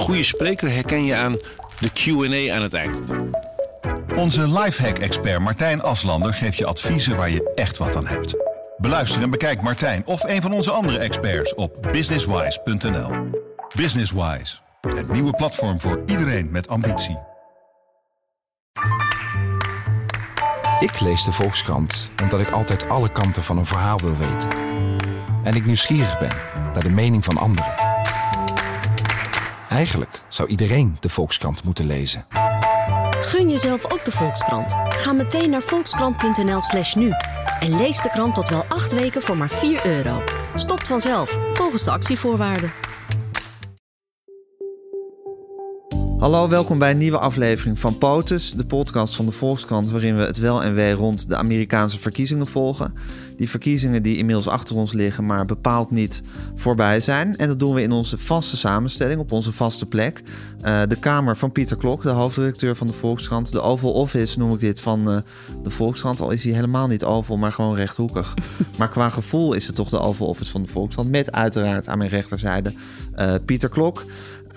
goede spreker herken je aan de QA aan het eind. Onze lifehack-expert Martijn Aslander geeft je adviezen waar je echt wat aan hebt. Beluister en bekijk Martijn of een van onze andere experts op businesswise.nl. Businesswise, het nieuwe platform voor iedereen met ambitie. Ik lees de Volkskrant omdat ik altijd alle kanten van een verhaal wil weten. En ik nieuwsgierig ben naar de mening van anderen. Eigenlijk zou iedereen de Volkskrant moeten lezen. Gun jezelf ook de Volkskrant. Ga meteen naar volkskrant.nl/slash nu en lees de krant tot wel acht weken voor maar 4 euro. Stopt vanzelf, volgens de actievoorwaarden. Hallo, welkom bij een nieuwe aflevering van POTUS, de podcast van de Volkskrant, waarin we het wel en wee rond de Amerikaanse verkiezingen volgen. Die verkiezingen die inmiddels achter ons liggen, maar bepaald niet voorbij zijn. En dat doen we in onze vaste samenstelling, op onze vaste plek. Uh, de kamer van Pieter Klok, de hoofdredacteur van de Volkskrant. De Oval Office noem ik dit van uh, de Volkskrant, al is hij helemaal niet oval, maar gewoon rechthoekig. maar qua gevoel is het toch de Oval Office van de Volkskrant, met uiteraard aan mijn rechterzijde uh, Pieter Klok.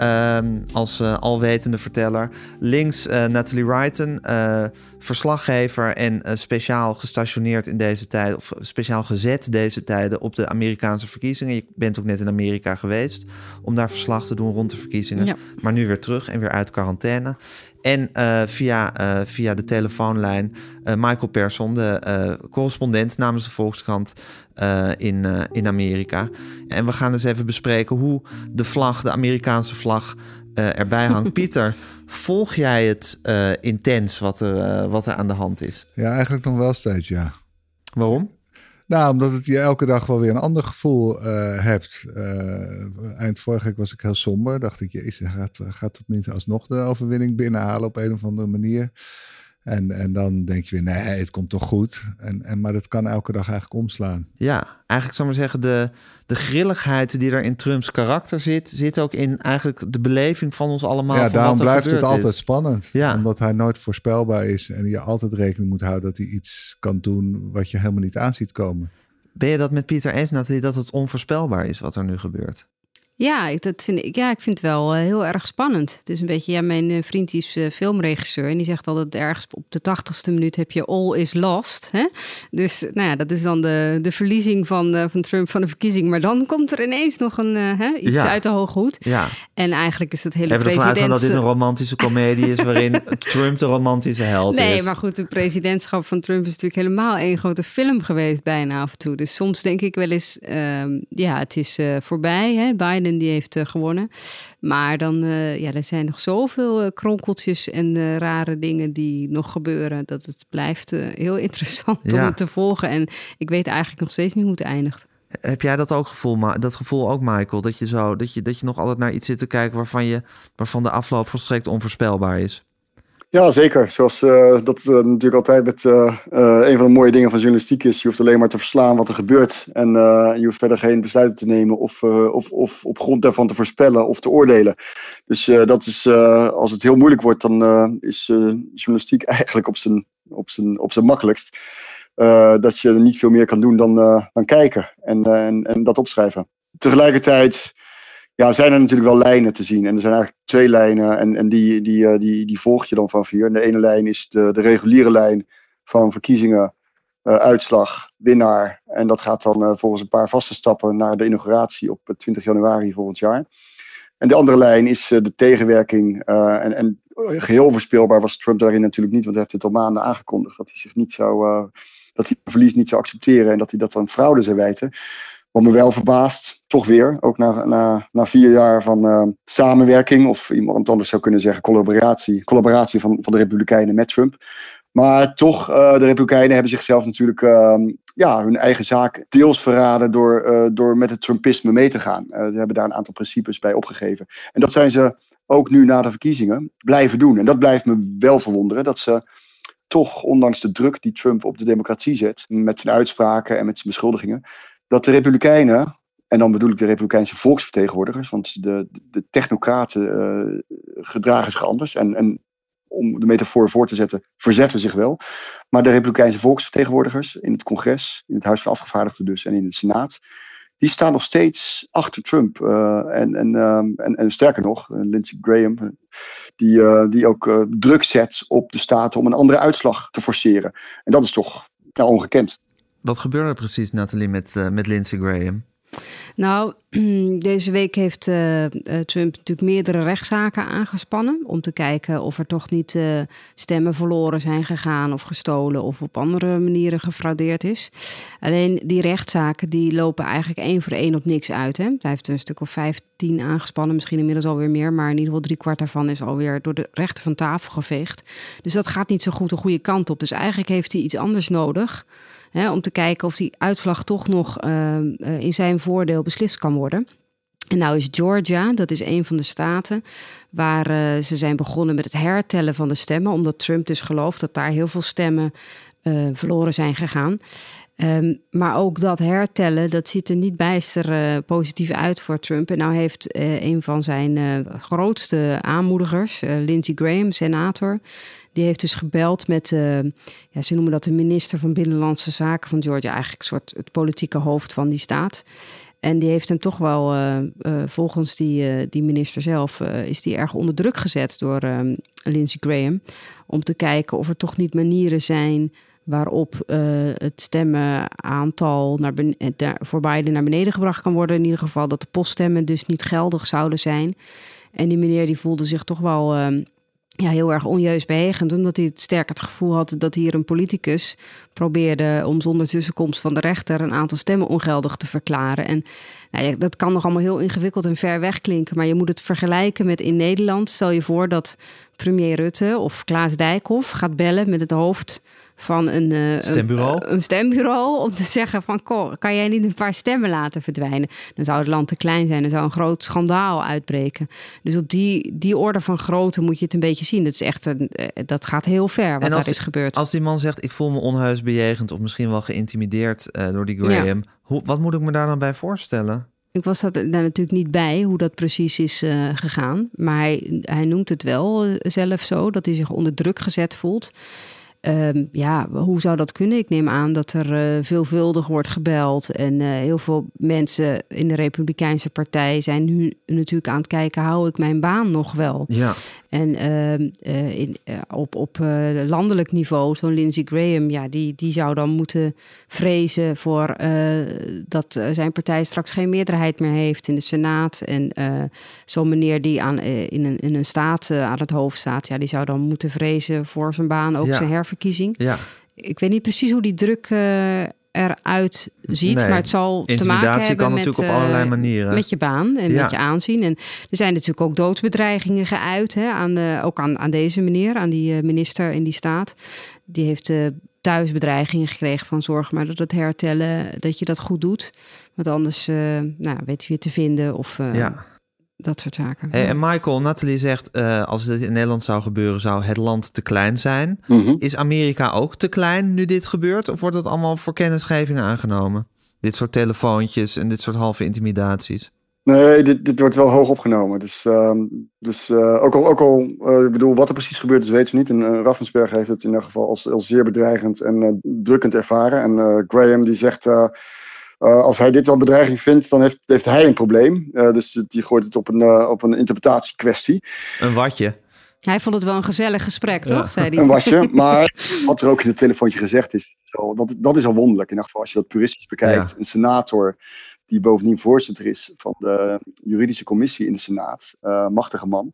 Uh, als uh, alwetende verteller. Links uh, Natalie Wrighton, uh, verslaggever en speciaal gestationeerd in deze tijd, of speciaal gezet deze tijden op de Amerikaanse verkiezingen. Je bent ook net in Amerika geweest om daar verslag te doen rond de verkiezingen. Ja. Maar nu weer terug en weer uit quarantaine. En uh, via, uh, via de telefoonlijn uh, Michael Persson, de correspondent namens de Volkskrant in, in Amerika. En we gaan dus even bespreken hoe de vlag, de Amerikaanse vlag, erbij hangt. Pieter, volg jij het intens wat er, wat er aan de hand is? Ja, eigenlijk nog wel steeds, ja. Waarom? Nou, omdat het je elke dag wel weer een ander gevoel uh, hebt. Uh, eind vorige week was ik heel somber. Dacht ik, jezus, gaat, gaat het niet alsnog de overwinning binnenhalen op een of andere manier? En, en dan denk je weer, nee, het komt toch goed. En, en, maar dat kan elke dag eigenlijk omslaan. Ja, eigenlijk zou maar zeggen, de, de grilligheid die er in Trumps karakter zit, zit ook in eigenlijk de beleving van ons allemaal. Ja, daarom blijft het is. altijd spannend. Ja. Omdat hij nooit voorspelbaar is en je altijd rekening moet houden dat hij iets kan doen wat je helemaal niet aan ziet komen. Ben je dat met Pieter eens, Nathalie, dat het onvoorspelbaar is wat er nu gebeurt? Ja, ik, dat vind ik, ja, ik vind het wel uh, heel erg spannend. Het is een beetje, ja, mijn uh, vriend is uh, filmregisseur en die zegt altijd ergens op de tachtigste minuut heb je all is lost. Hè? Dus nou ja, dat is dan de, de verliezing van, van Trump van de verkiezing. Maar dan komt er ineens nog een, hè, iets ja. uit de hoge hoed. Ja. En eigenlijk is het hele Hebben president... Hebben dat dit een romantische komedie is waarin Trump de romantische held nee, is? Nee, maar goed, het presidentschap van Trump is natuurlijk helemaal één grote film geweest bijna af en toe. Dus soms denk ik wel eens, uh, ja, het is voorbij. Hè? Biden die heeft uh, gewonnen. Maar dan, uh, ja, er zijn nog zoveel uh, kronkeltjes en rare dingen die nog gebeuren. Dat het blijft heel interessant ja. om te volgen. En ik weet eigenlijk nog steeds niet hoe het eindigt. Heb jij dat ook gevoel, maar dat gevoel ook, Michael? Dat je, zo, dat, je, dat je nog altijd naar iets zit te kijken waarvan, je, waarvan de afloop volstrekt onvoorspelbaar is? Ja, zeker. Zoals uh, dat uh, natuurlijk altijd met uh, een van de mooie dingen van journalistiek is. Je hoeft alleen maar te verslaan wat er gebeurt. En je hoeft verder geen besluiten te nemen of, of, of op grond daarvan te voorspellen of te oordelen. Dus dat is, als het heel moeilijk wordt, dan is journalistiek eigenlijk op zijn, op zijn, op zijn makkelijkst. dat je niet veel meer kan doen dan, dan kijken en, en, en dat opschrijven. Tegelijkertijd ja, zijn er natuurlijk wel lijnen te zien. En er zijn eigenlijk twee lijnen en, en die, die, die, die volg je dan van vier. De ene lijn is de, de reguliere lijn van verkiezingen, uh, uitslag, winnaar. En dat gaat dan uh, volgens een paar vaste stappen naar de inauguratie op 20 januari volgend jaar. En de andere lijn is de tegenwerking. en, en geheel voorspelbaar was Trump daarin natuurlijk niet, want hij heeft het al maanden aangekondigd dat hij zich niet zou, dat hij verlies niet zou accepteren en dat hij dat aan fraude zou wijten. Wat me wel verbaast, toch weer, ook na, vier jaar van uh, samenwerking, of iemand anders zou kunnen zeggen collaboratie, collaboratie van, van de Republikeinen met Trump. Maar toch, uh, de Republikeinen hebben zichzelf natuurlijk uh, ja, hun eigen zaak deels verraden door, door met het Trumpisme mee te gaan. ze hebben daar een aantal principes bij opgegeven. En dat zijn ze ook nu na de verkiezingen blijven doen. En dat blijft me wel verwonderen, dat ze toch, ondanks de druk die Trump op de democratie zet, met zijn uitspraken en met zijn beschuldigingen, dat de Republikeinen, en dan bedoel ik de Republikeinse volksvertegenwoordigers, want de, de technocraten uh, gedragen zich anders. En, en om de metafoor voor te zetten, verzetten zich wel. Maar de Republikeinse volksvertegenwoordigers in het congres, in het Huis van Afgevaardigden dus en in de Senaat, die staan nog steeds achter Trump. en, en, ehm, en, en sterker nog, Lindsey Graham, die, die ook druk zet op de staten om een andere uitslag te forceren. En dat is toch ja, ongekend. Wat gebeurde er precies, Nathalie, met, met Lindsey Graham? Nou, deze week heeft uh, Trump natuurlijk meerdere rechtszaken aangespannen. Om te kijken of er toch niet stemmen verloren zijn gegaan of gestolen of op andere manieren gefraudeerd is. Alleen die rechtszaken die lopen eigenlijk één voor één op niks uit. Hè? Hij heeft een stuk of vijftien aangespannen, misschien inmiddels alweer meer. Maar in ieder geval drie kwart daarvan is alweer door de rechter van tafel geveegd. Dus dat gaat niet zo goed de goede kant op. Dus eigenlijk heeft hij iets anders nodig Hè, om te kijken of die uitslag toch nog ehm, eh, in zijn voordeel beslist kan worden. En nou is Georgia, dat is een van de staten waar uh, ze zijn begonnen met het hertellen van de stemmen, omdat Trump dus gelooft dat daar heel veel stemmen uh, verloren zijn gegaan. Um, maar ook dat hertellen, dat ziet er niet bijster uh, positief uit voor Trump. En nou heeft een van zijn grootste aanmoedigers, Lindsey Graham, senator, die heeft dus gebeld met, ja, ze noemen dat de minister van Binnenlandse Zaken van Georgia, eigenlijk een soort het politieke hoofd van die staat. En die heeft hem toch wel, volgens die, die minister zelf, is die erg onder druk gezet door Lindsey Graham. Om te kijken of er toch niet manieren zijn waarop het stemmenaantal naar voor Biden naar beneden gebracht kan worden. In ieder geval dat de poststemmen dus niet geldig zouden zijn. En die meneer die voelde zich toch wel ja, heel erg onjuist bejegend. Omdat hij sterk het gevoel had dat hier een politicus probeerde om zonder tussenkomst van de rechter een aantal stemmen ongeldig te verklaren. En nou ja, dat kan nog allemaal heel ingewikkeld en ver weg klinken. Maar je moet het vergelijken met in Nederland. Stel je voor dat premier Rutte of Klaas Dijkhoff gaat bellen met het hoofd van een, uh, stembureau. Een, een, stembureau om te zeggen van kan jij niet een paar stemmen laten verdwijnen? Dan zou het land te klein zijn, dan zou een groot schandaal uitbreken. Dus op die, die orde van grootte moet je het een beetje zien. Dat, is echt een, eh, dat gaat heel ver wat daar is gebeurd. Als die man zegt ik voel me onheus bejegend of misschien wel geïntimideerd uh, door die Graham. Hoe, wat moet ik me daar dan bij voorstellen? Ik was daar natuurlijk niet bij hoe dat precies is uh, gegaan. Maar hij, hij noemt het wel zelf zo, dat hij zich onder druk gezet voelt. Um, ja, hoe zou dat kunnen? Ik neem aan dat er uh, veelvuldig wordt gebeld. En uh, heel veel mensen in de Republikeinse Partij zijn nu natuurlijk aan het kijken: hou ik mijn baan nog wel? Ja. En uh, in, op, op landelijk niveau, zo'n Lindsey Graham, ja, die, die zou dan moeten vrezen voor dat zijn partij straks geen meerderheid meer heeft in de Senaat. En zo'n meneer die aan, in, een, in een staat aan het hoofd staat, ja, die zou dan moeten vrezen voor zijn baan, ook zijn herverkiezing. Ja. Ik weet niet precies hoe die druk eruit ziet. maar het zal te maken hebben kan met, natuurlijk op allerlei manieren. met je baan en met je aanzien. En er zijn natuurlijk ook doodsbedreigingen geuit. Hè, aan de, ook aan, aan deze meneer, aan die minister in die staat. Die heeft uh, thuisbedreigingen gekregen van zorg maar dat het hertellen, dat je dat goed doet. Want anders uh, nou, weet je weer te vinden of... Uh, ja dat soort zaken. Hey, en Michael, Nathalie zegt, uh, als dit in Nederland zou gebeuren, zou het land te klein zijn. Mhm. Is Amerika ook te klein nu dit gebeurt? Of wordt dat allemaal voor kennisgeving aangenomen? Dit soort telefoontjes en dit soort halve intimidaties? Nee, dit, dit wordt wel hoog opgenomen. Dus, uh, dus uh, ook al, ook al uh, ik bedoel, wat er precies gebeurt, is weten we niet. En Raffensperg heeft het in ieder geval als, als zeer bedreigend en drukkend ervaren. En Graham die zegt uh, als hij dit wel bedreiging vindt, dan heeft, heeft hij een probleem. Uh, dus die gooit het op een, uh, op een interpretatiekwestie. Een watje. Hij vond het wel een gezellig gesprek, toch? Zei hij. Een watje, maar wat er ook in het telefoontje gezegd is, zo, dat, dat is al wonderlijk. In ieder geval, als je dat puristisch bekijkt. Ja. Een senator die bovendien voorzitter is van de juridische commissie in de Senaat. machtige man.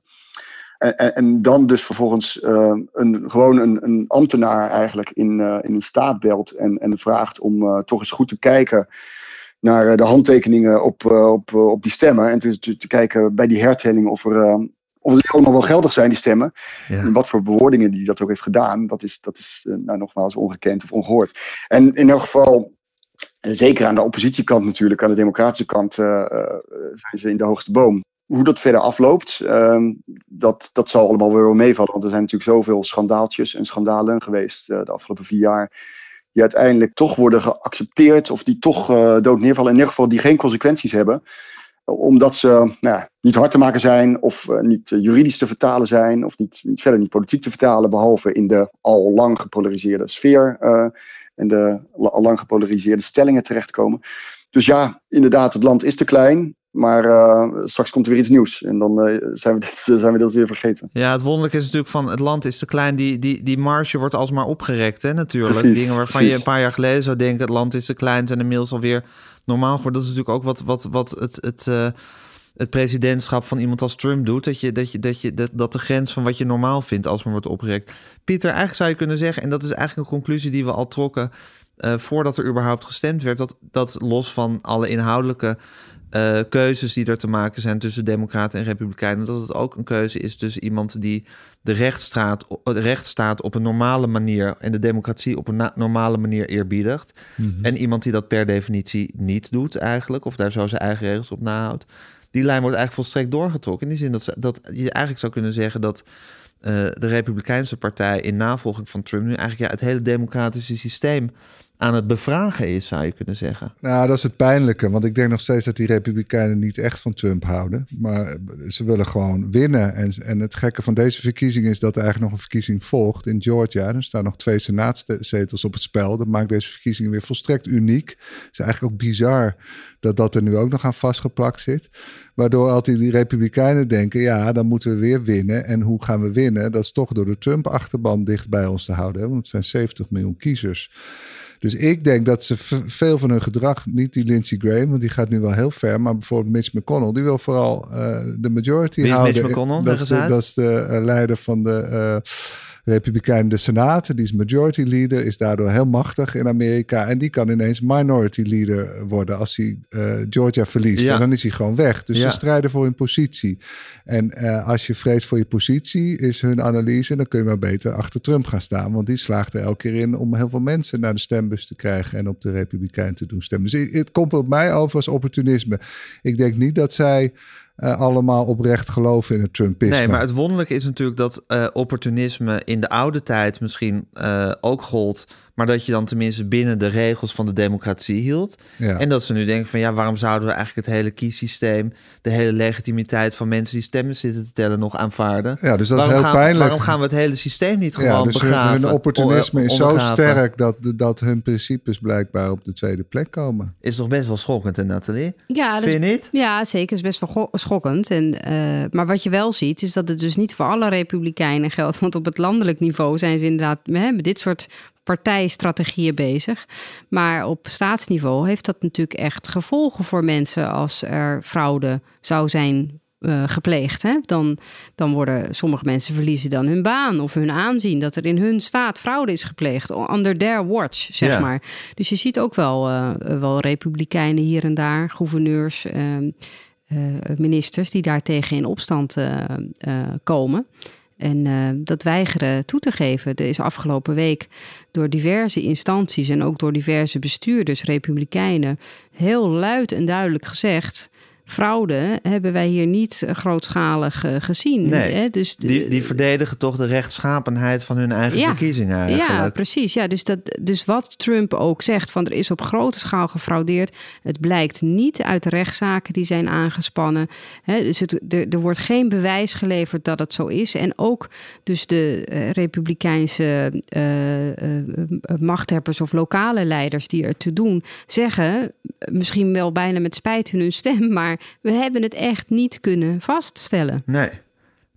En, en, en, dan dus vervolgens uh, een, gewoon een, een, ambtenaar eigenlijk in, uh, in een staat belt en, en vraagt om uh, toch eens goed te kijken naar de handtekeningen op, op, op die stemmen. En te, te, te, kijken bij die hertelling of, er, of die allemaal wel geldig zijn, die stemmen. Ja. En wat voor bewoordingen die dat ook heeft gedaan, dat is, dat is nou, nogmaals ongekend of ongehoord. En in elk geval, zeker aan de oppositiekant natuurlijk, aan de democratische kant, zijn ze in de hoogste boom hoe dat verder afloopt, um, dat, dat zal allemaal weer wel meevallen. Want er zijn natuurlijk zoveel schandaaltjes en schandalen geweest uh, de afgelopen vier jaar. Die uiteindelijk toch worden geaccepteerd of die toch uh, dood neervallen. In ieder geval die geen consequenties hebben. omdat ze nou niet hard te maken zijn of uh, niet juridisch te vertalen zijn of niet, verder niet politiek te vertalen, behalve in de al lang gepolariseerde sfeer en de al lang gepolariseerde stellingen terechtkomen. Dus ja, inderdaad, het land is te klein. Maar uh, straks komt er weer iets nieuws. En dan uh, zijn, we dit, zijn we dit weer vergeten. Ja, het wonderlijke is natuurlijk van het land is te klein. Die, die, die marge wordt alsmaar opgerekt, hè, natuurlijk. Precies, Dingen waarvan precies. je een paar jaar geleden zou denken... het land is te klein, zijn inmiddels alweer normaal geworden. Dat is natuurlijk ook wat, wat, wat het... het uh, het presidentschap van iemand als Trump doet. Dat, je, dat, je, dat, je, dat, dat de grens van wat je normaal vindt alsmaar wordt opgerekt. Pieter, eigenlijk zou je kunnen zeggen... en dat is eigenlijk een conclusie die we al trokken... Uh, voordat er überhaupt gestemd werd... dat, dat los van alle inhoudelijke uh, keuzes die er te maken zijn tussen Democraten en Republikeinen, dat het ook een keuze is tussen iemand die de rechtsstaat, de rechtsstaat op een normale manier en de democratie op een normale manier eerbiedigt. Mm -hmm. En iemand die dat per definitie niet doet, eigenlijk, of daar zo zijn eigen regels op nahoudt. Die lijn wordt eigenlijk volstrekt doorgetrokken. In die zin dat, ze, dat je eigenlijk zou kunnen zeggen dat uh, de Republikeinse partij in navolging van Trump nu eigenlijk ja, het hele democratische systeem aan het bevragen is, zou je kunnen zeggen. Nou, dat is het pijnlijke. Want ik denk nog steeds dat die Republikeinen niet echt van Trump houden. Maar ze willen gewoon winnen. En, en het gekke van deze verkiezing is dat er eigenlijk nog een verkiezing volgt in Georgia. Er staan nog twee senaatzetels op het spel. Dat maakt deze verkiezingen weer volstrekt uniek. Het is eigenlijk ook bizar dat dat er nu ook nog aan vastgeplakt zit. Waardoor altijd die Republikeinen denken, ja, dan moeten we weer winnen. En hoe gaan we winnen? Dat is toch door de Trump-achterban dicht bij ons te houden. Want het zijn 70 miljoen kiezers. Dus ik denk dat ze veel van hun gedrag, niet die Lindsey Graham, want die gaat nu wel heel ver, maar bijvoorbeeld Mitch McConnell, die wil vooral uh, de majority Wie is houden. Mitch McConnell? Dat is, de, dat is de uh, leider van de Republikeinen de Senaat. Die is majority leader, is daardoor heel machtig in Amerika. En die kan ineens minority leader worden als hij uh, Georgia verliest. Ja. En dan is hij gewoon weg. Dus Ja. ze strijden voor hun positie. En uh, als je vreest voor je positie, is hun analyse, dan kun je maar beter achter Trump gaan staan. Want die slaagt er elke keer in om heel veel mensen naar de stembus te krijgen en op de Republikein te doen stemmen. Dus het komt op mij over als opportunisme. Ik denk niet dat zij uh, allemaal oprecht geloven in het Trumpisme. Nee, maar het wonderlijke is natuurlijk dat uh, opportunisme in de oude tijd misschien uh, ook gold. Maar dat je dan tenminste binnen de regels van de democratie hield. Ja. En dat ze nu denken van ja, waarom zouden we eigenlijk het hele kiessysteem, de hele legitimiteit van mensen die stemmen zitten te tellen nog aanvaarden? Ja, dus dat waarom is heel gaan, pijnlijk. Waarom gaan we het hele systeem niet gewoon ja, dus begraven? Hun, hun opportunisme is zo sterk dat, dat hun principes blijkbaar op de tweede plek komen. Is toch best wel schokkend, hè, Nathalie? Ja, Vind je niet? Ja, zeker. is best wel schokkend. En, uh, maar wat je wel ziet, is dat het dus niet voor alle republikeinen geldt. Want op het landelijk niveau zijn ze inderdaad hè, met dit soort partijstrategieën bezig. Maar op staatsniveau heeft dat natuurlijk echt gevolgen voor mensen als er fraude zou zijn uh, gepleegd. Hè? Dan, dan worden sommige mensen verliezen dan hun baan of hun aanzien dat er in hun staat fraude is gepleegd. Under their watch, zeg maar. Dus je ziet ook wel, uh, wel republikeinen hier en daar, gouverneurs. Uh, ministers die daartegen in opstand komen. En uh, dat weigeren toe te geven. Er is afgelopen week door diverse instanties en ook door diverse bestuurders, republikeinen, heel luid en duidelijk gezegd. Fraude hebben wij hier niet grootschalig uh, gezien. Nee, hè? Dus de, die, die verdedigen toch de rechtschapenheid van hun eigen ja, verkiezingen eigenlijk. Ja, precies. Ja, dus, dat, dus wat Trump ook zegt, van er is op grote schaal gefraudeerd. Het blijkt niet uit de rechtszaken die zijn aangespannen. Hè, dus het, er, er wordt geen bewijs geleverd dat het zo is. En ook dus de uh, republikeinse uh, machthebbers of lokale leiders die er te doen, zeggen, misschien wel bijna met spijt hun stem, maar we hebben het echt niet kunnen vaststellen. Nee.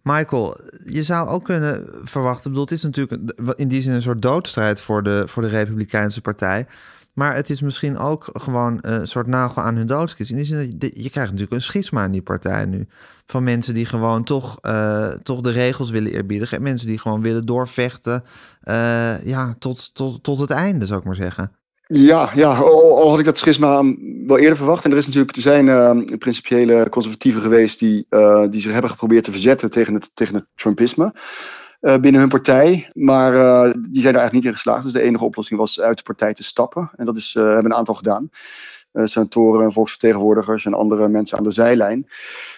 Michael, je zou ook kunnen verwachten. Bedoel, het is natuurlijk in die zin een soort doodstrijd voor de, voor de Republikeinse Partij. Maar het is misschien ook gewoon een soort nagel aan hun doodskist. In die zin je, krijgt natuurlijk een schisma in die partij nu. Van mensen die gewoon toch, uh, toch de regels willen eerbiedigen. En mensen die gewoon willen doorvechten. Uh, ja, tot, tot, tot het einde, zou ik maar zeggen. Ja, ja al, al, had ik dat schisma wel eerder verwacht. En er, is natuurlijk, er zijn uh, principiële conservatieven geweest die, uh, die zich hebben geprobeerd te verzetten tegen het, tegen het Trumpisme uh, binnen hun partij. Maar die zijn er eigenlijk niet in geslaagd. Dus de enige oplossing was uit de partij te stappen. En dat is, hebben een aantal gedaan. senatoren, volksvertegenwoordigers en andere mensen aan de zijlijn.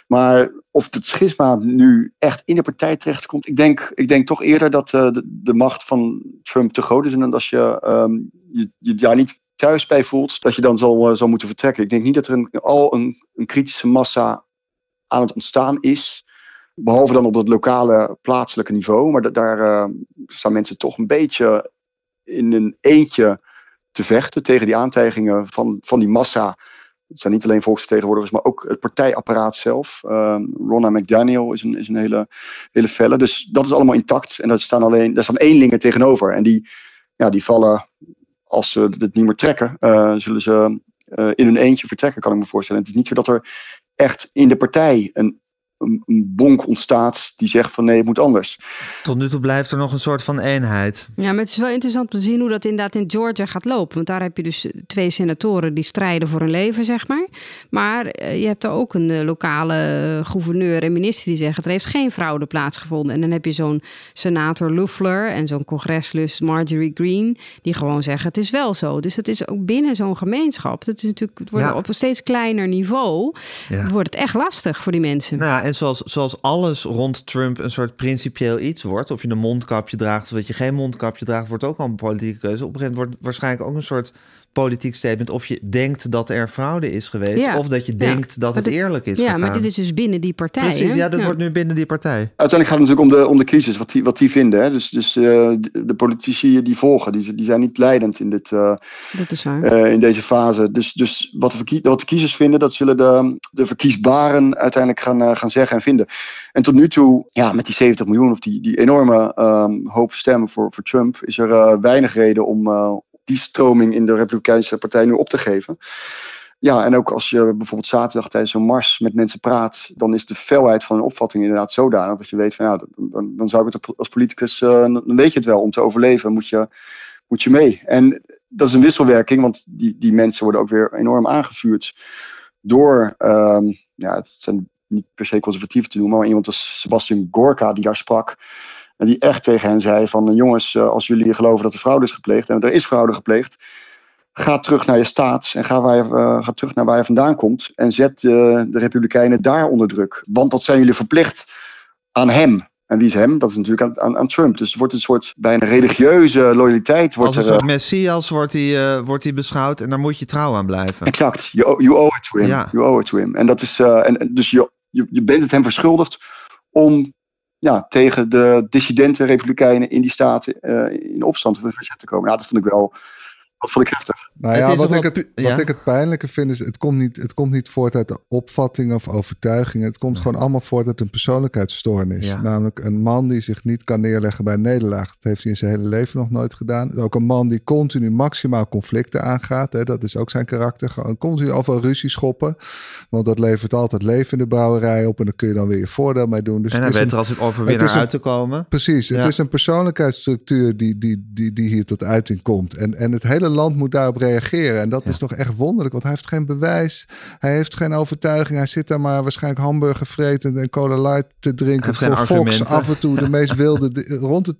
Maar of het schisma nu echt in de partij terechtkomt, ik denk, ik denk toch eerder dat de, de, macht van Trump te groot is. En als je, um, je, je ja, niet thuis bij voelt, dat je dan zal, uh, zal moeten vertrekken. Ik denk niet dat er al een, een kritische massa aan het ontstaan is. Behalve dan op het lokale, plaatselijke niveau. Maar daar uh, staan mensen toch een beetje in een eentje te vechten tegen die aantijgingen van, van die massa. Het zijn niet alleen volksvertegenwoordigers, maar ook het partijapparaat zelf. Uh, Ronna McDaniel is een, is een hele, hele felle. Dus dat is allemaal intact. En daar staan, alleen, daar staan eenlingen tegenover. En die, ja, die vallen, als ze het niet meer trekken, uh, zullen ze uh, in hun eentje vertrekken, kan ik me voorstellen. Het is niet zo dat er echt in de partij een een, een bonk ontstaat die zegt van nee, het moet anders. Tot nu toe blijft er nog een soort van eenheid. Ja, maar het is wel interessant om te zien hoe dat inderdaad in Georgia gaat lopen. Want daar heb je dus twee senatoren die strijden voor hun leven, zeg maar. Maar eh, je hebt er ook een eh, lokale gouverneur en minister die zeggen... er heeft geen fraude plaatsgevonden. En dan heb je zo'n senator Loeffler en zo'n congreslus Marjorie Green... die gewoon zeggen het is wel zo. Dus het is ook binnen zo'n gemeenschap. Dat is natuurlijk het wordt Ja. op een steeds kleiner niveau... Ja. wordt het echt lastig voor die mensen. Nou ja, en zoals, zoals alles rond Trump een soort principieel iets wordt, of je een mondkapje draagt of dat je geen mondkapje draagt, wordt ook al een politieke keuze. Op een gegeven moment wordt waarschijnlijk ook een soort politiek statement of je denkt dat er fraude is geweest, Ja. of dat je Ja. denkt dat het eerlijk is Ja, gegaan. maar dit is dus binnen die partij. Precies, hè? ja, dat wordt nu binnen die partij. Uiteindelijk gaat het natuurlijk om de, om de crisis, wat die, wat die vinden. Hè? Dus, dus eh, de, politici die volgen, die, die zijn niet leidend in, dit, eh, Dat is waar. eh, in deze fase. Dus, dus wat, de verkie- wat de kiezers vinden, dat zullen de, de verkiesbaren uiteindelijk gaan, gaan zeggen en vinden. En tot nu toe, ja, met die 70 miljoen of die, die enorme ehm, hoop stemmen voor, voor Trump, is er eh, weinig reden om eh, die stroming in de Republikeinse Partij nu op te geven. Ja, en ook als je bijvoorbeeld zaterdag tijdens zo'n mars met mensen praat, dan is de felheid van hun opvatting inderdaad zodanig dat je weet van ja, dan, dan, dan zou ik het als politicus, eh, dan weet je het wel, om te overleven moet je, moet je mee. En dat is een wisselwerking, want die, die mensen worden ook weer enorm aangevuurd door, ehm, ja, het zijn niet per se conservatieven te noemen, maar iemand als Sebastian Gorka die daar sprak. En die echt tegen hen zei van jongens, eh, als jullie geloven dat er fraude is gepleegd, en er is fraude gepleegd, ga terug naar je staat en ga, waar je, eh, ga terug naar waar je vandaan komt en zet eh, de Republikeinen daar onder druk. Want dat zijn jullie verplicht aan hem. En wie is hem? Dat is natuurlijk aan, aan, aan Trump. Dus het wordt een soort bijna religieuze loyaliteit. Wordt Als een er, eh, soort messias wordt hij, eh, wordt hij beschouwd en daar moet je trouw aan blijven. Exact. You, owe- you owe it to him. Ja. You owe it to him. En dat is, eh, en dus je, je, je bent het hem verschuldigd om ja, tegen de dissidente republikeinen in die staten eh, in opstand te komen. Ja, dat vond ik wel, dat vond ik heftig. Nou Het ja, is wat, ik het, wat ja? ik het pijnlijke vind is, het komt niet, het komt niet voort uit de opvattingen of overtuigingen. Het komt gewoon allemaal voort uit een persoonlijkheidsstoornis. Ja. Namelijk een man die zich niet kan neerleggen bij een nederlaag. Dat heeft hij in zijn hele leven nog nooit gedaan. Ook een man die continu maximaal conflicten aangaat. Hè. Dat is ook zijn karakter. Gewoon continu overal ruzie schoppen. Want dat levert altijd leven in de brouwerij op. En daar kun je dan weer je voordeel mee doen. Dus en hij weet er als een het overwinnaar uit te komen. Precies, het Ja. is een persoonlijkheidsstructuur die, die, die, die hier tot uiting komt. En, en het hele land moet daarop reageren. En dat is toch echt wonderlijk, want hij heeft geen bewijs. Hij heeft geen overtuiging. Hij zit daar maar waarschijnlijk hamburger vreten en cola light te drinken. Voor Fox af en toe de meest wilde rond het,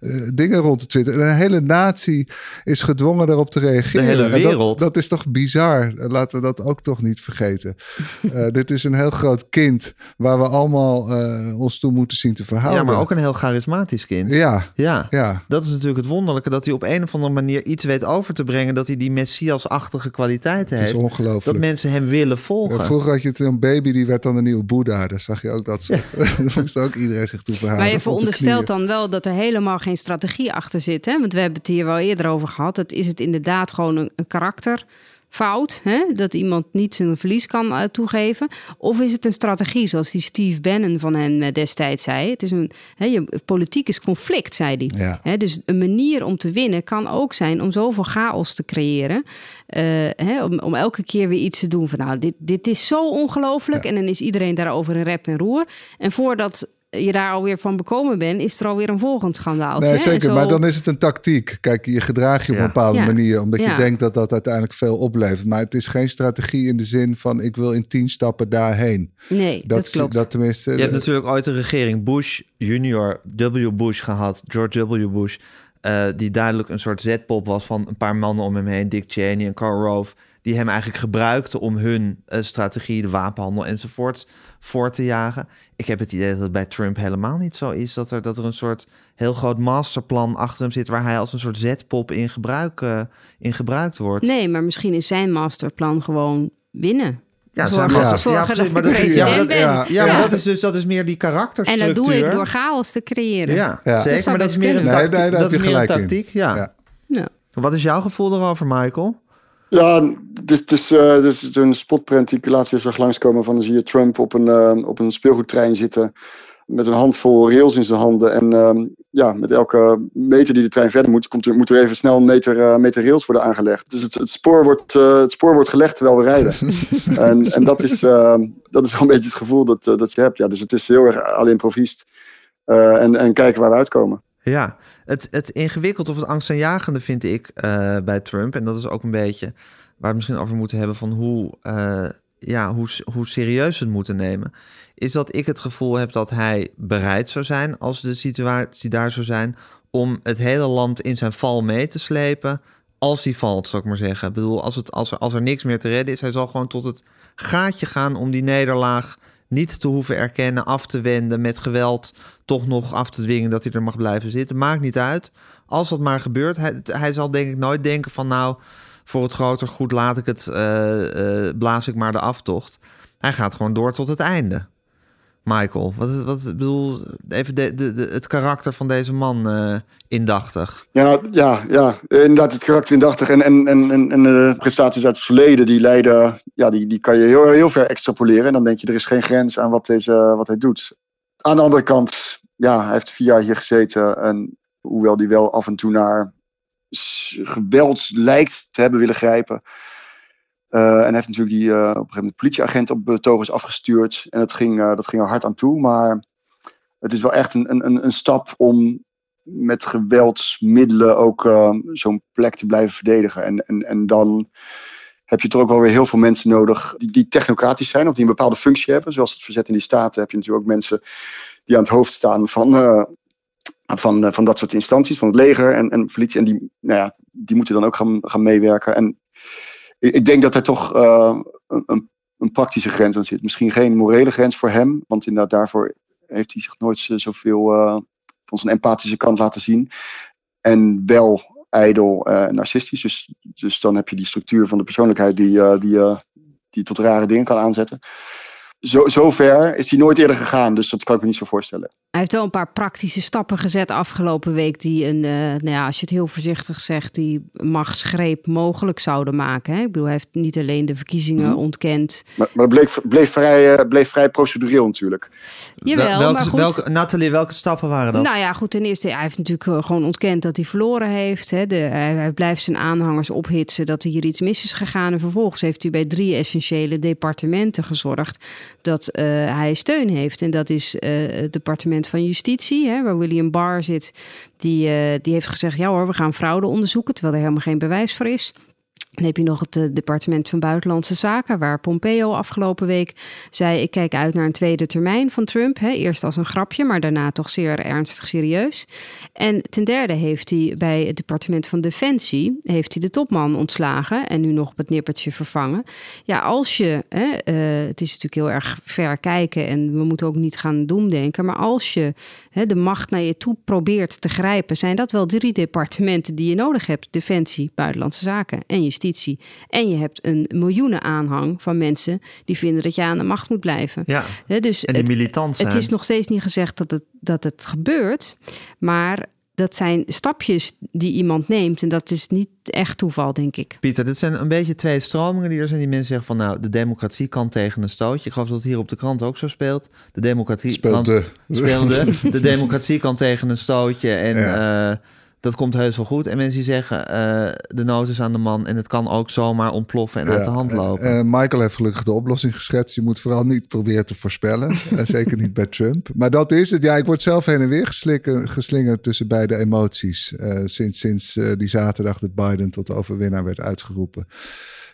eh, dingen rond te twitteren. En een hele natie is gedwongen daarop te reageren. De hele dat- wereld. Dat, is toch bizar. Laten we dat ook toch niet vergeten. Eh, dit is een heel groot kind waar we allemaal eh, ons toe moeten zien te verhouden. Ja, maar ook een heel charismatisch kind. Ja, Ja. ja. Dat is natuurlijk het wonderlijke, dat hij op een of andere manier iets weet over te brengen, dat hij die messiasachtige kwaliteiten Het is heeft. ongelooflijk. Dat mensen hem willen volgen. Ja, vroeger had je een baby die werd dan een nieuwe Boeddha. Daar zag je ook dat soort. Daar moest ook iedereen zich toe verhouden. Maar je veronderstelt dan wel dat er helemaal geen strategie achter zit. Hè? Want we hebben het hier wel eerder over gehad. Het is het inderdaad gewoon een, een karakterfout. Hè? Dat iemand niet zijn verlies kan eh, toegeven. Of is het een strategie, zoals die Steve Bannon van hen eh, destijds zei. Het is een hè, je, politiek is conflict, zei hij. Ja. Hè, dus een manier om te winnen kan ook zijn om zoveel chaos te creëren. Eh, hè, om, om elke keer weer iets te doen van nou, dit, dit is zo ongelooflijk. En dan is iedereen daarover in rep en roer. En voordat je daar alweer van bekomen bent, is er alweer een volgend schandaal. Nee, zeker. Maar dan is het een tactiek. Kijk, je gedraag je op Ja. een bepaalde Ja. manier. Omdat je denkt dat dat uiteindelijk veel oplevert. Maar het is geen strategie in de zin van ik wil in tien stappen daarheen. Nee, dat, klopt. Dat tenminste. Je hebt natuurlijk ooit de regering Bush junior, W. Bush gehad, George W. Bush, eh, die duidelijk een soort zetpop was van een paar mannen om hem heen, Dick Cheney en Karl Rove. Die hem eigenlijk gebruikten om hun eh, strategie, de wapenhandel enzovoort, voor te jagen. Ik heb het idee dat het bij Trump helemaal niet zo is. Dat er, dat er een soort heel groot masterplan achter hem zit, waar hij als een soort zetpop in, gebruik, eh, in gebruikt wordt. Nee, maar misschien is zijn masterplan gewoon winnen. Ja, Zorgen- zo- ja, zorgen ja, dat precies, ik maar dat is, ja, dat, ja, dat is dus dat is meer die En karakterstructuur. dat doe ik door chaos te creëren. Ja, zeker. Maar dat is meer een kunnen. Tactiek. nee, dat is meer een tactiek. Ja. Ja. Ja. Wat is jouw gevoel erover, Michael? Ja, het is, het is, eh, het is zo'n spotprint die ik laatst weer zag langskomen. Van dan zie je Trump op een, eh, op een speelgoedtrein zitten. Met een handvol rails in zijn handen. En ehm, ja, met elke meter die de trein verder moet, komt er, moet er even snel een meter, eh, meter rails worden aangelegd. Dus het, het, spoor wordt, het spoor wordt gelegd terwijl we rijden. en en dat, is, ehm, dat is wel een beetje het gevoel dat, dat je hebt. Ja, dus het is heel erg alleen improviest. En, en kijken waar we uitkomen. Ja, het, het ingewikkeld of het angstaanjagende vind ik eh, bij Trump. En dat is ook een beetje waar we misschien over moeten hebben van hoe, eh, ja, hoe, hoe serieus het moeten nemen. Is dat ik het gevoel heb dat hij bereid zou zijn, als de situatie daar zou zijn, om het hele land in zijn val mee te slepen. Als hij valt, zou ik maar zeggen. Ik bedoel, als, het, als, er, als er niks meer te redden is, hij zal gewoon tot het gaatje gaan om die nederlaag niet te hoeven erkennen, af te wenden, met geweld toch nog af te dwingen dat hij er mag blijven zitten. Maakt niet uit. Als dat maar gebeurt, hij, hij zal denk ik nooit denken van nou, voor het groter goed laat ik het, eh, eh, blaas ik maar de aftocht. Hij gaat gewoon door tot het einde. Michael, wat, wat bedoel, even de, de, de, het karakter van deze man eh, indachtig. Ja, ja, ja, inderdaad, het karakter indachtig. En, en, en, en, de prestaties uit het verleden, die leiden, ja, die, die kan je heel, heel ver extrapoleren. En dan denk je, er is geen grens aan wat, deze, wat hij doet. Aan de andere kant, ja, hij heeft vier jaar hier gezeten. En hoewel hij wel af en toe naar geweld lijkt te hebben willen grijpen. Eh, en heeft natuurlijk die eh, op een gegeven moment politieagent op betogers afgestuurd. En dat ging, eh, dat ging er hard aan toe. Maar het is wel echt een, een, een- stap om met geweldsmiddelen ook eh, zo'n plek te blijven verdedigen. En, en, en dan heb je toch ook wel weer heel veel mensen nodig die, die technocratisch zijn of die een bepaalde functie hebben. Zoals het verzet in die staten heb je natuurlijk ook mensen die aan het hoofd staan van, eh, van, eh, van dat soort instanties, van het leger en, en politie. En die, nou ja, die moeten dan ook gaan, gaan meewerken. En ik, ik denk dat er toch eh, een, een, praktische grens aan zit. Misschien geen morele grens voor hem, want inderdaad daarvoor heeft hij zich nooit zo- zoveel eh, van zijn empathische kant laten zien. En wel ijdel eh, en narcistisch. Dus, dus dan heb je die structuur van de persoonlijkheid die, eh, die, eh, die tot rare dingen kan aanzetten. Zo, zover is hij nooit eerder gegaan, dus dat kan ik me niet zo voorstellen. Hij heeft wel een paar praktische stappen gezet afgelopen week die een, eh, nou ja, als je het heel voorzichtig zegt, die machtsgreep mogelijk zouden maken. Hè? Ik bedoel, hij heeft niet alleen de verkiezingen Mhm. ontkend. Maar, maar bleef, bleef, vrij, eh, bleef vrij procedureel natuurlijk. Jawel, Wel- welke, maar goed. welke, Nathalie, welke stappen waren dat? Nou ja, goed. Ten eerste, hij heeft natuurlijk eh, gewoon ontkend dat hij verloren heeft. Hè. De, hij, hij blijft zijn aanhangers ophitsen dat er hier iets mis is gegaan. En vervolgens heeft hij bij drie essentiële departementen gezorgd dat eh, hij steun heeft. En dat is eh, het departement van Justitie, hè, waar William Barr zit. Die, eh, die heeft gezegd, ja hoor, we gaan fraude onderzoeken, terwijl er helemaal geen bewijs voor is. Dan heb je nog het eh, departement van Buitenlandse Zaken, waar Pompeo afgelopen week zei: Ik kijk uit naar een tweede termijn van Trump. Hè. Eerst als een grapje, maar daarna toch zeer ernstig serieus. En ten derde heeft hij bij het departement van Defensie heeft hij de topman ontslagen en nu nog op het nippertje vervangen. Ja, als je, hè, eh, het is natuurlijk heel erg ver kijken en we moeten ook niet gaan doemdenken, maar als je hè, de macht naar je toe probeert te grijpen, zijn dat wel drie departementen die je nodig hebt: Defensie, Buitenlandse Zaken en Justitie. En je hebt een miljoenen aanhang van mensen die vinden dat je aan de macht moet blijven. Ja, Hè, dus en die het, militant zijn. het is nog steeds niet gezegd dat het, dat het gebeurt, maar dat zijn stapjes die iemand neemt en dat is niet echt toeval, denk ik. Pieter, dit zijn een beetje twee stromingen die er zijn. Die mensen zeggen van nou, de democratie kan tegen een stootje. Ik geloof dat het hier op de krant ook zo speelt. De democratie kan, Speelde. speelde. De democratie kan tegen een stootje en eh, dat komt heus wel goed. En mensen die zeggen eh, de nood is aan de man en het kan ook zomaar ontploffen en uit de hand Ja, lopen. eh, eh, Michael heeft gelukkig de oplossing geschetst. Je moet vooral niet proberen te voorspellen. En zeker niet bij Trump. Maar dat is het. Ja, ik word zelf heen en weer geslingerd tussen beide emoties. eh, sinds sinds eh, die zaterdag dat Biden tot overwinnaar werd uitgeroepen.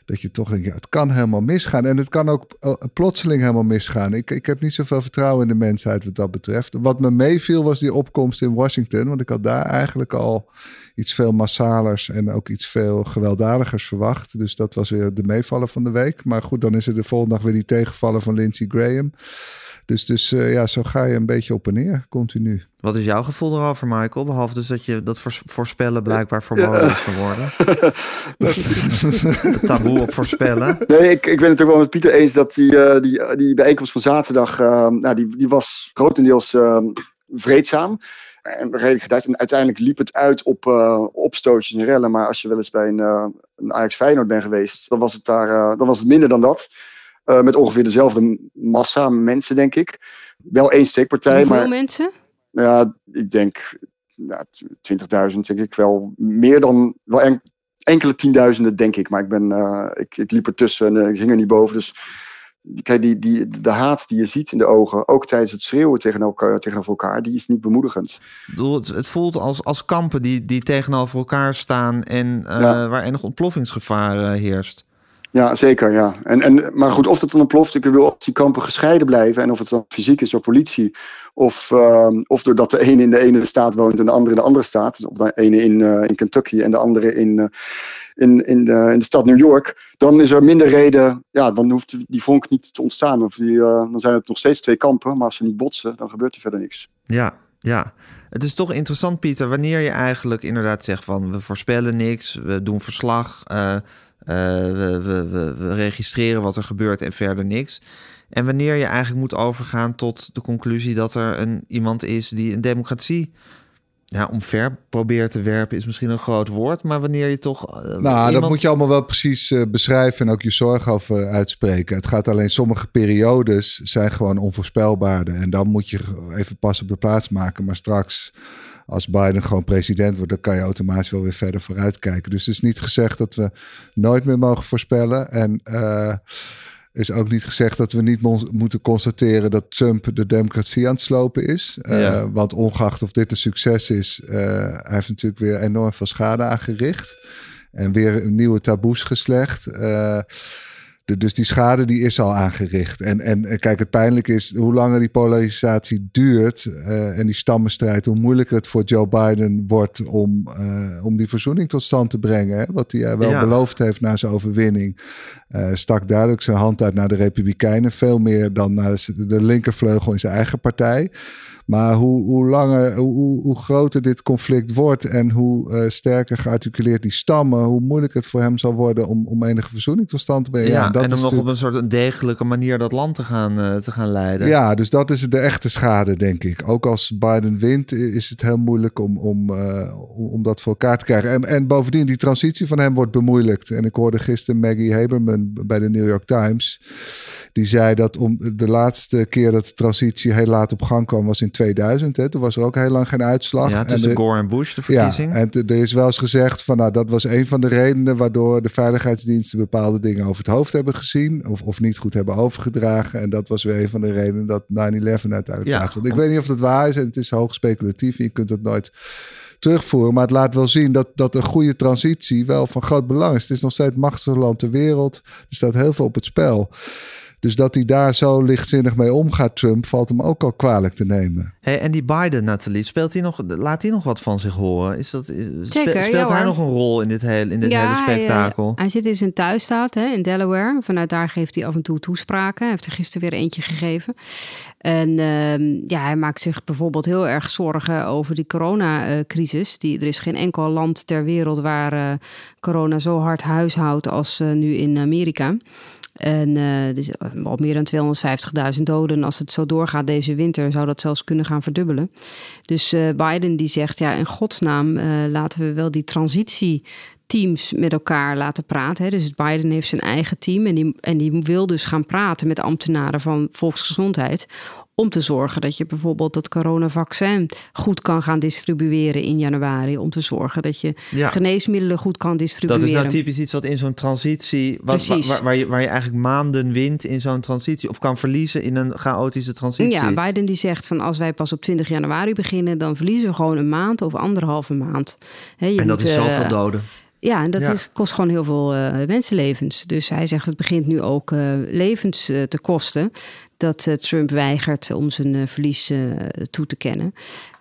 Dat je toch denkt, ja, het kan helemaal misgaan. En het kan ook uh, plotseling helemaal misgaan. Ik, ik heb niet zoveel vertrouwen in de mensheid wat dat betreft. Wat me meeviel was die opkomst in Washington. Want ik had daar eigenlijk al iets veel massalers en ook iets veel gewelddadigers verwacht. Dus dat was weer de meevaller van de week. Maar goed, dan is er de volgende dag weer die tegenvallen van Lindsey Graham. Dus, dus uh, ja, zo ga je een beetje op en neer, continu. Wat is jouw gevoel erover, Michael? Behalve dus dat je dat voorspellen blijkbaar verboden ja. is geworden. Taboe op voorspellen. Nee, ik, ik ben het ook wel met Pieter eens dat die, uh, die, die bijeenkomst van zaterdag, uh, nou, die, die was grotendeels vreedzaam. En uiteindelijk liep het uit op uh, opstootjes en rellen. Maar als je wel eens bij een, uh, een Ajax Feyenoord bent geweest, dan was het, daar, uh, dan was het minder dan dat. Met ongeveer dezelfde massa mensen, denk ik. Wel één steekpartij. Hoeveel maar, mensen? Ja, ik denk ja, 20.000, denk ik wel. Meer dan wel en, enkele tienduizenden, denk ik. Maar ik, ben, ik, ik liep ertussen en ik ging er niet boven. Dus kijk, die, die, de haat die je ziet in de ogen, ook tijdens het schreeuwen tegen elkaar, tegenover elkaar, die is niet bemoedigend. Het, het voelt als, als kampen die, die tegenover elkaar staan en uh, ja. waar enig ontploffingsgevaar uh, heerst. Ja, zeker, ja. En, en, maar goed, of het dan ontploft, ik wil dat die kampen gescheiden blijven. En of het dan fysiek is door politie, of, uh, of doordat de ene in de ene staat woont en de andere in de andere staat. Of de ene in, uh, in Kentucky en de andere in, uh, in, in, de, in de stad New York. Dan is er minder reden, ja, dan hoeft die vonk niet te ontstaan. Of die, dan zijn het nog steeds twee kampen, maar als ze niet botsen, dan gebeurt er verder niks. Ja, ja. Het is toch interessant, Pieter, wanneer je eigenlijk inderdaad zegt van we voorspellen niks, we doen verslag. Uh, we, we, we, we, registreren wat er gebeurt en verder niks. En wanneer je eigenlijk moet overgaan tot de conclusie dat er een, iemand is die een democratie ja, omver probeert te werpen, is misschien een groot woord. Maar wanneer je toch. Uh, nou, iemand... dat moet je allemaal wel precies uh, beschrijven en ook je zorg over uitspreken. Het gaat alleen sommige periodes zijn gewoon onvoorspelbaarder. En dan moet je even pas op de plaats maken. Maar straks als Biden gewoon president wordt, dan kan je automatisch wel weer verder vooruitkijken. Dus het is niet gezegd dat we nooit meer mogen voorspellen. En uh, is ook niet gezegd dat we niet mo moeten constateren dat Trump de democratie aan het slopen is. Uh, ja. Want ongeacht of dit een succes is, uh, hij heeft natuurlijk weer enorm veel schade aangericht. En weer nieuwe taboes geslecht. De, dus die schade die is al aangericht. En, en kijk, het pijnlijke is hoe langer die polarisatie duurt uh, en die stammenstrijd, hoe moeilijker het voor Joe Biden wordt om, uh, om die verzoening tot stand te brengen. Hè? Wat hij wel ja. beloofd heeft na zijn overwinning. Stak duidelijk zijn hand uit naar de Republikeinen, veel meer dan naar de linkervleugel in zijn eigen partij. Maar hoe, hoe langer, hoe, hoe groter dit conflict wordt en hoe uh, sterker gearticuleerd die stammen, hoe moeilijker het voor hem zal worden om, om enige verzoening tot stand te brengen. Ja, ja dat en om nog op een soort degelijke manier dat land te gaan, uh, te gaan leiden. Ja, dus dat is de echte schade, denk ik. Ook als Biden wint, is het heel moeilijk om, om, uh, om dat voor elkaar te krijgen. En, en bovendien, die transitie van hem wordt bemoeilijkt. En ik hoorde gisteren Maggie Haberman bij de New York Times. Die zei dat om de laatste keer dat de transitie heel laat op gang kwam, was in 2000. Hè. Toen was er ook heel lang geen uitslag. Ja, tussen en de, Gore en Bush, de verkiezing. Ja, en er is wel eens gezegd van nou, dat was een van de redenen waardoor de veiligheidsdiensten bepaalde dingen over het hoofd hebben gezien. Of, of niet goed hebben overgedragen. En dat was weer een van de redenen dat 9-11 uiteindelijk Ja. plaatsvond. Ik weet niet of dat waar is en het is hoog speculatief. Je kunt dat nooit terugvoeren. Maar het laat wel zien dat, dat een goede transitie wel van groot belang is. Het is nog steeds het machtigste land ter wereld. Er staat heel veel op het spel. Dus dat hij daar zo lichtzinnig mee omgaat, Trump, valt hem ook al kwalijk te nemen. Hey, en die Biden, Nathalie, speelt hij nog, laat hij nog wat van zich horen? Is dat, Zeker, speelt ja, hij hoor. nog een rol in dit hele, in dit hele spektakel? Hij, hij, zit in zijn thuisstaat hè, in Delaware. Vanuit daar geeft hij af en toe toespraken. Hij heeft er gisteren weer eentje gegeven. En uh, ja, hij maakt zich bijvoorbeeld heel erg zorgen over die coronacrisis. Die, er is geen enkel land ter wereld waar uh, corona zo hard huishoudt als uh, nu in Amerika. En er is al meer dan 250.000 doden. En als het zo doorgaat deze winter, zou dat zelfs kunnen gaan verdubbelen. Dus uh, Biden die zegt, ja, in godsnaam uh, laten we wel die transitie teams met elkaar laten praten. Dus Biden heeft zijn eigen team en die, en die wil dus gaan praten met ambtenaren van volksgezondheid om te zorgen dat je bijvoorbeeld dat coronavaccin goed kan gaan distribueren in januari. Om te zorgen dat je ja. geneesmiddelen goed kan distribueren. Dat is nou typisch iets wat in zo'n transitie, wat, waar, waar, waar, je, waar je eigenlijk maanden wint in zo'n transitie, of kan verliezen in een chaotische transitie. Ja, Biden die zegt van als wij pas op 20 januari beginnen, dan verliezen we gewoon een maand of anderhalve maand. He, je en dat moet, is zoveel uh, doden. Ja, en dat Ja. Is, kost gewoon heel veel eh, mensenlevens. Dus hij zegt het begint nu ook eh, levens eh, te kosten. Dat eh, Trump weigert om zijn eh, verlies eh, toe te kennen.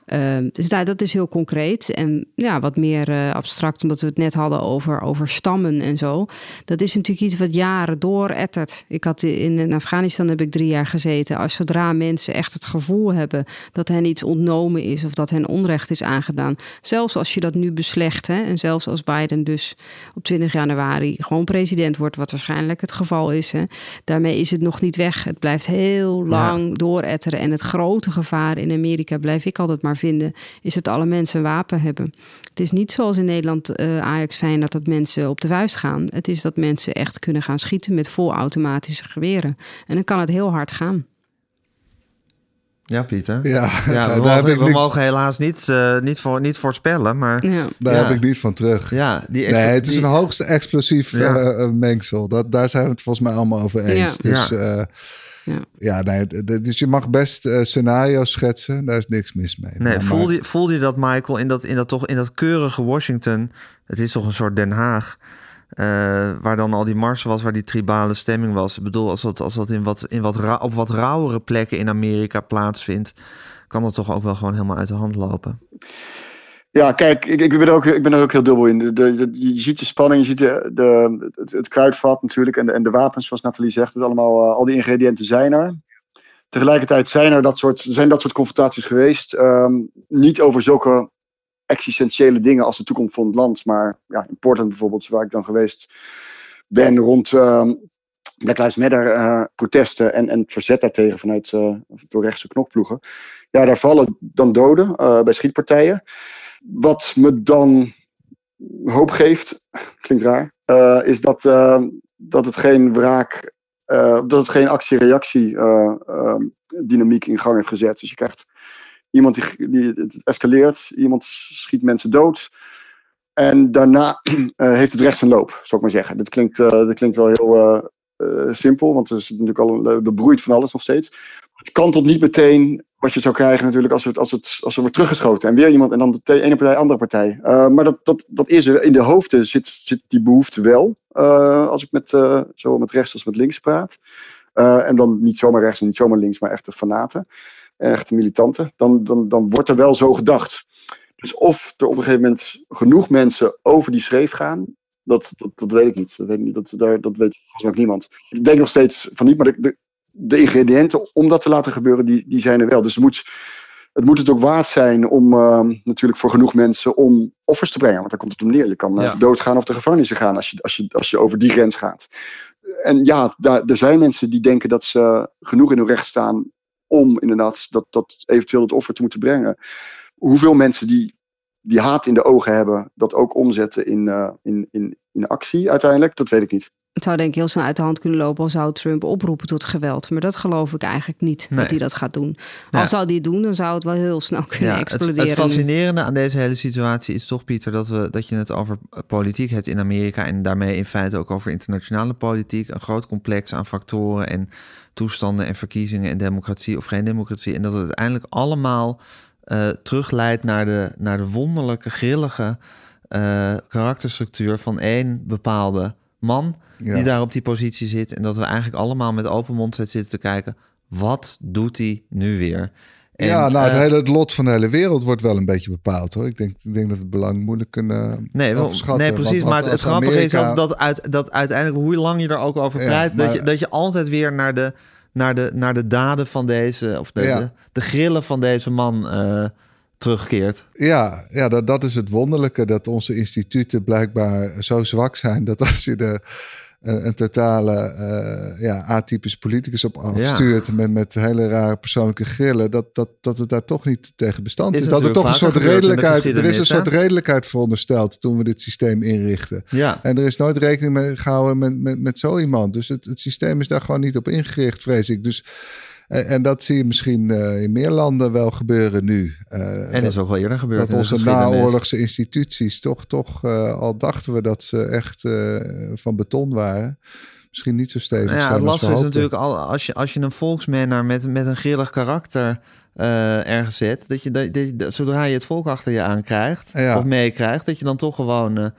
Ehm, dus daar, dat is heel concreet. En ja, wat meer eh, abstract, omdat we het net hadden over, over stammen en zo. Dat is natuurlijk iets wat jaren doorettert. Ik had in, in Afghanistan heb ik drie jaar gezeten. Als zodra mensen echt het gevoel hebben dat hen iets ontnomen is of dat hen onrecht is aangedaan. Zelfs als je dat nu beslecht, hè, en zelfs als Biden dus op 20 januari gewoon president wordt, wat waarschijnlijk het geval is. Hè, daarmee is het nog niet weg. Het blijft heel lang dooretteren. En het grote gevaar in Amerika, blijf ik altijd maar vinden, is dat alle mensen een wapen hebben. Het is niet zoals in Nederland eh Ajax Feyenoord dat mensen op de vuist gaan. Het is dat mensen echt kunnen gaan schieten met volautomatische geweren. En dan kan het heel hard gaan. Ja, Pieter. Ja, Ja, we, daar, heb mogen, ik we niet, mogen helaas niet, eh, niet, voor, niet voorspellen, maar Ja. daar Ja. heb ik niet van terug. ja, die Nee, het is die- een hoogst explosief Ja. eh, mengsel. Dat, daar zijn we het volgens mij allemaal over eens. Ja. Dus Ja. ja, nee, dus je mag best eh, scenario's schetsen. Daar is niks mis mee. Nee, Maar- voelde, je, voelde je dat, Michael, in dat, in, dat toch, in dat keurige Washington? Het is toch een soort Den Haag, eh, waar dan al die marsen was, waar die tribale stemming was. Ik bedoel, als dat, als dat in wat, in wat op wat rauwere plekken in Amerika plaatsvindt, kan dat toch ook wel gewoon helemaal uit de hand lopen. Ja, kijk, ik, ik, ben er ook, ik ben er ook heel dubbel in. De, je ziet de spanning, je ziet de, het, kruidvat natuurlijk en de, en de wapens, zoals Nathalie zegt. Het allemaal, eh, al die ingrediënten zijn er. Tegelijkertijd zijn er dat soort, zijn dat soort confrontaties geweest. Ehm, niet over zulke existentiële dingen als de toekomst van het land. Maar ja, in Portland bijvoorbeeld, waar ik dan geweest ben rond ehm, Black Lives Matter eh, protesten en, en het verzet daartegen vanuit eh, door rechtse knokploegen. Ja, daar vallen dan doden bij schietpartijen. Wat me dan hoop geeft, klinkt raar, eh, is dat, eh, dat het geen wraak, eh, dat het geen actie-reactie eh, eh, dynamiek in gang heeft gezet. Dus je krijgt iemand die, die het escaleert, iemand schiet mensen dood. En daarna heeft het recht zijn loop, zou ik maar zeggen. Dit klinkt, dit klinkt wel heel simpel, want er, is natuurlijk al, er broeit van alles nog steeds. Het kantelt niet meteen wat je zou krijgen natuurlijk als, het, als, het, als er wordt teruggeschoten. En weer iemand en dan de ene partij, andere partij. Eh, maar dat, dat, dat is er. In de hoofden zit, zit die behoefte wel. eh, als ik met, eh, zowel met rechts als met links praat. En dan niet zomaar rechts en niet zomaar links, maar echte fanaten. Echte militanten. Dan, dan, dan wordt er wel zo gedacht. Dus of er op een gegeven moment genoeg mensen over die schreef gaan. Dat, dat, dat weet ik niet. Dat weet, ik. Dat, dat weet niemand. Ik denk nog steeds van niet, maar de, de ingrediënten om dat te laten gebeuren, die, die zijn er wel. Dus het moet, het moet het ook waard zijn om ehm, natuurlijk voor genoeg mensen om offers te brengen. Want daar komt het om neer. Je kan eh, Ja. doodgaan of de gevangenis gaan als je, als, je, als je over die grens gaat. En ja, daar, er zijn mensen die denken dat ze genoeg in hun recht staan om inderdaad dat, dat eventueel het offer te moeten brengen. Hoeveel mensen die, die haat in de ogen hebben, dat ook omzetten in, eh, in, in, in actie uiteindelijk, dat weet ik niet. Het zou denk ik heel snel uit de hand kunnen lopen al zou Trump oproepen tot geweld. Maar dat geloof ik eigenlijk niet Nee. dat hij dat gaat doen. Ja. Al zou hij het doen, dan zou het wel heel snel kunnen Ja, het, exploderen. het fascinerende aan deze hele situatie is toch, Pieter, dat, we, dat je het over politiek hebt in Amerika en daarmee in feite ook over internationale politiek. Een groot complex aan factoren en toestanden en verkiezingen en democratie of geen democratie. En dat het uiteindelijk allemaal eh terugleidt naar de, naar de wonderlijke, grillige eh, karakterstructuur van één bepaalde man Ja. die daar op die positie zit. En dat we eigenlijk allemaal met open mond zitten te kijken. Wat doet hij nu weer? En, ja, nou, het, eh, hele, het lot van de hele wereld wordt wel een beetje bepaald hoor. Ik denk, ik denk dat het belang moeilijk kunnen Nee, overschatten. nee precies. Want- maar het, grappige is dat, dat, uit, dat uiteindelijk, hoe lang je er ook over Ja, pleit, dat, je, dat je altijd weer naar de, naar de, naar de daden van deze, of de, Ja. de, de grillen van deze man eh, terugkeert. Ja, ja dat, dat is het wonderlijke. Dat onze instituten blijkbaar zo zwak zijn. Dat als je er eh, een totale eh, ja, atypische politicus op afstuurt. Met, met hele rare persoonlijke grillen. Dat, dat, dat het daar toch niet tegen bestand Is is. Dat er toch een soort redelijkheid. Er is een soort redelijkheid verondersteld toen we dit systeem inrichten. Ja. En er is nooit rekening mee gehouden met, met, met zo iemand. Dus het, het systeem is daar gewoon niet op ingericht, vrees ik. Dus, en, en dat zie je misschien eh, in meer landen wel gebeuren nu. Eh, En dat, is ook wel eerder gebeurd dat onze naoorlogse instituties toch, toch eh, al dachten we dat ze echt van beton waren. Misschien niet zo stevig Nou ja, het lastige is natuurlijk al, als je, als je een volksmanner met, met een grillig karakter ergens zet, dat je, dat, zodra je het volk achter je aan krijgt, Ja. of meekrijgt, dat je dan toch gewoon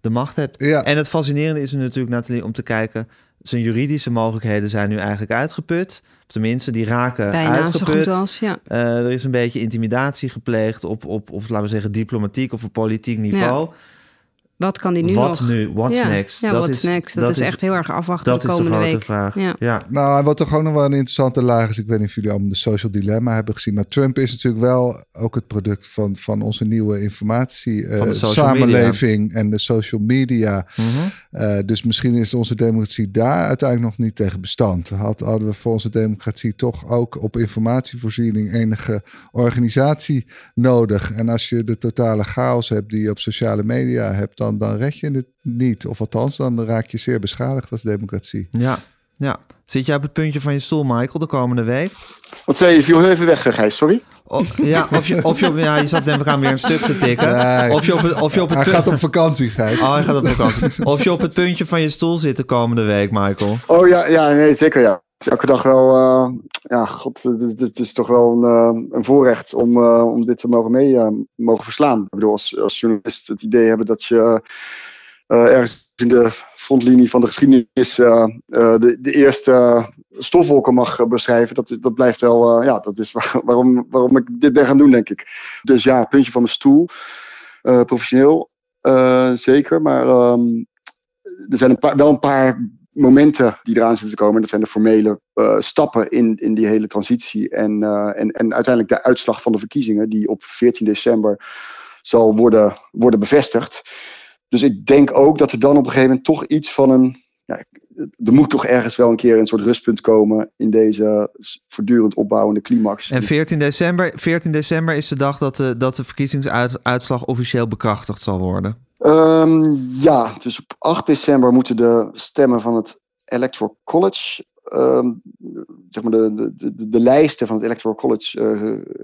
de macht hebt. Ja. En het fascinerende is natuurlijk, Nathalie, om te kijken... zijn juridische mogelijkheden zijn nu eigenlijk uitgeput. Of tenminste, die raken Bijna uitgeput. goed als, ja. Eh, er is een beetje intimidatie gepleegd op, op, op, laten we zeggen, diplomatiek of op politiek niveau. Wat kan die nu Wat nog? nu? What's ja. next? Ja, Dat what's is- next? Dat, dat is is- echt heel erg afwachten Dat de is de komende grote week. vraag. Ja. Ja. Nou, en wat toch ook nog wel een interessante laag is, ik weet niet of jullie allemaal de social dilemma hebben gezien, maar Trump is natuurlijk wel ook het product van, van onze nieuwe informatie eh, Van de social samenleving en de social media. Mhm. Eh, dus misschien is onze democratie daar uiteindelijk nog niet tegen bestand. Had, hadden we voor onze democratie toch ook op informatievoorziening enige organisatie nodig. En als je de totale chaos hebt die je op sociale media hebt, dan, dan red je het niet. Of althans, dan raak je zeer beschadigd als democratie. Ja, ja. Zit jij op het puntje van je stoel, Michael, de komende week? Wat zei je? Je viel heel even weg, Gijs, sorry. Of, ja, of je, of je, ja, je zat neem ik aan weer een stuk te tikken. Nee. Of je op het, of je op het Hij punt- gaat op vakantie, Gijs. Oh, hij gaat op vakantie. Of je op het puntje van je stoel zit de komende week, Michael. Oh ja, ja nee, zeker ja. Elke dag wel, eh, ja, god, het, is toch wel een, eh, een voorrecht om, eh, om dit te mogen mee mogen verslaan. Ik bedoel, als, als journalist het idee hebben dat je ergens in de frontlinie van de geschiedenis de, de eerste stofwolken mag beschrijven, dat, dat blijft wel, ja, dat is waar- waarom, waarom ik dit ben gaan doen, denk ik. Dus ja, puntje van mijn stoel, professioneel, zeker, maar ehm, er zijn een paar, wel een paar momenten die eraan zitten te komen. Dat zijn de formele eh, stappen in, in die hele transitie. En, eh, en, en uiteindelijk de uitslag van de verkiezingen, die op 14 december zal worden, worden bevestigd. Dus ik denk ook dat er dan op een gegeven moment toch iets van een. Ja, er moet toch ergens wel een keer een soort rustpunt komen in deze voortdurend opbouwende climax. En 14 december, 14 december is de dag dat de, dat de verkiezingsuitslag officieel bekrachtigd zal worden. Ehm, ja, dus op 8 december moeten de stemmen van het Electoral College, ehm, zeg maar de, de, de, de lijsten van het Electoral College eh,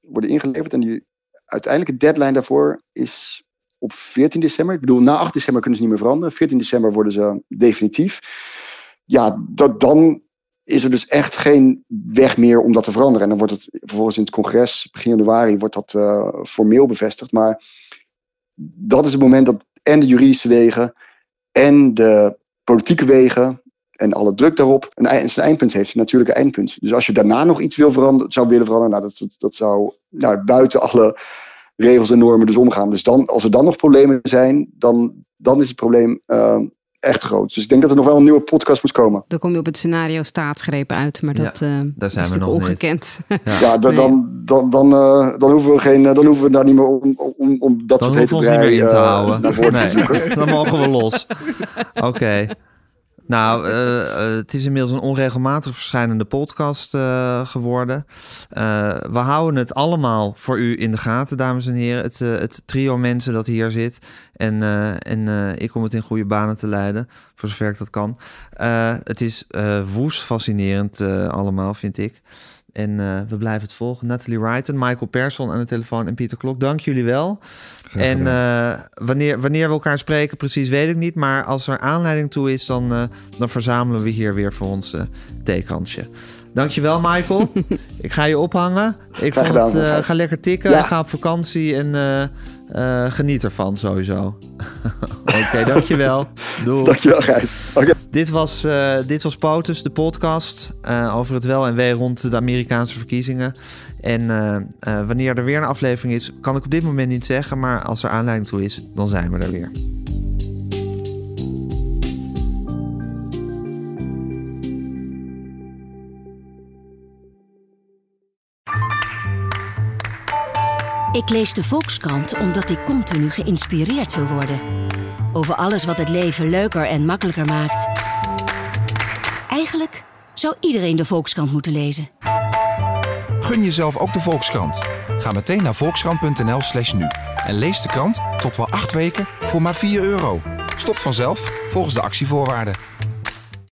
worden ingeleverd. En die uiteindelijke deadline daarvoor is op 14 december. Ik bedoel, na 8 december kunnen ze niet meer veranderen. 14 december worden ze definitief. Ja, dat, dan is er dus echt geen weg meer om dat te veranderen. En dan wordt het vervolgens in het congres, begin januari, wordt dat eh, formeel bevestigd. Maar dat is het moment dat en de juridische wegen en de politieke wegen en alle druk daarop een, zijn eindpunt heeft, een natuurlijke eindpunt. Dus als je daarna nog iets wil veranderen, zou willen veranderen, nou, dat, dat, zou nou, buiten alle regels en normen dus omgaan. Dus dan, als er dan nog problemen zijn, dan, dan is het probleem eh, echt groot. Dus ik denk dat er nog wel een nieuwe podcast moet komen. Dan kom je op het scenario staatsgrepen uit, maar Ja, dat, eh, daar zijn is we nog niet. ongekend. Ja, dan, Nee. dan, dan, dan, eh, dan hoeven we geen, dan hoeven we daar niet meer om, om, om dat Dan soort hoeven we ons niet meer in te eh, houden. naar voren te zoeken. Nee, dan mogen we los. Oké. Nou, eh, eh, het is inmiddels een onregelmatig verschijnende podcast eh, geworden. We houden het allemaal voor u in de gaten, dames en heren. Het, het trio mensen dat hier zit. En, en ik om het in goede banen te leiden, voor zover ik dat kan. Het is woest fascinerend allemaal, vind ik. En eh, we blijven het volgen. Natalie Wrighton, Michael Persson aan de telefoon en Pieter Klok. Dank jullie wel. En eh, wanneer, wanneer we elkaar spreken, precies weet ik niet. Maar als er aanleiding toe is, dan, eh, dan verzamelen we hier weer voor ons theekransje. Dankjewel, Michael. ik ga je ophangen. Ik vond het, ga lekker tikken. Ja. Ga op vakantie en eh, eh, geniet ervan sowieso. Oké, dankjewel. Doei. Dankjewel, Gijs. Oké. Dit was, eh, dit was POTUS, de podcast eh, over het wel en wee rond de Amerikaanse verkiezingen. En wanneer er weer een aflevering is, kan ik op dit moment niet zeggen. Maar als er aanleiding toe is, dan zijn we er weer. Ik lees de Volkskrant omdat ik continu geïnspireerd wil worden. Over alles wat het leven leuker en makkelijker maakt. Eigenlijk zou iedereen de Volkskrant moeten lezen. Gun jezelf ook de Volkskrant. Ga meteen naar volkskrant.nl slash nu. En lees de krant tot wel acht weken voor maar 4 euro. Stopt vanzelf volgens de actievoorwaarden.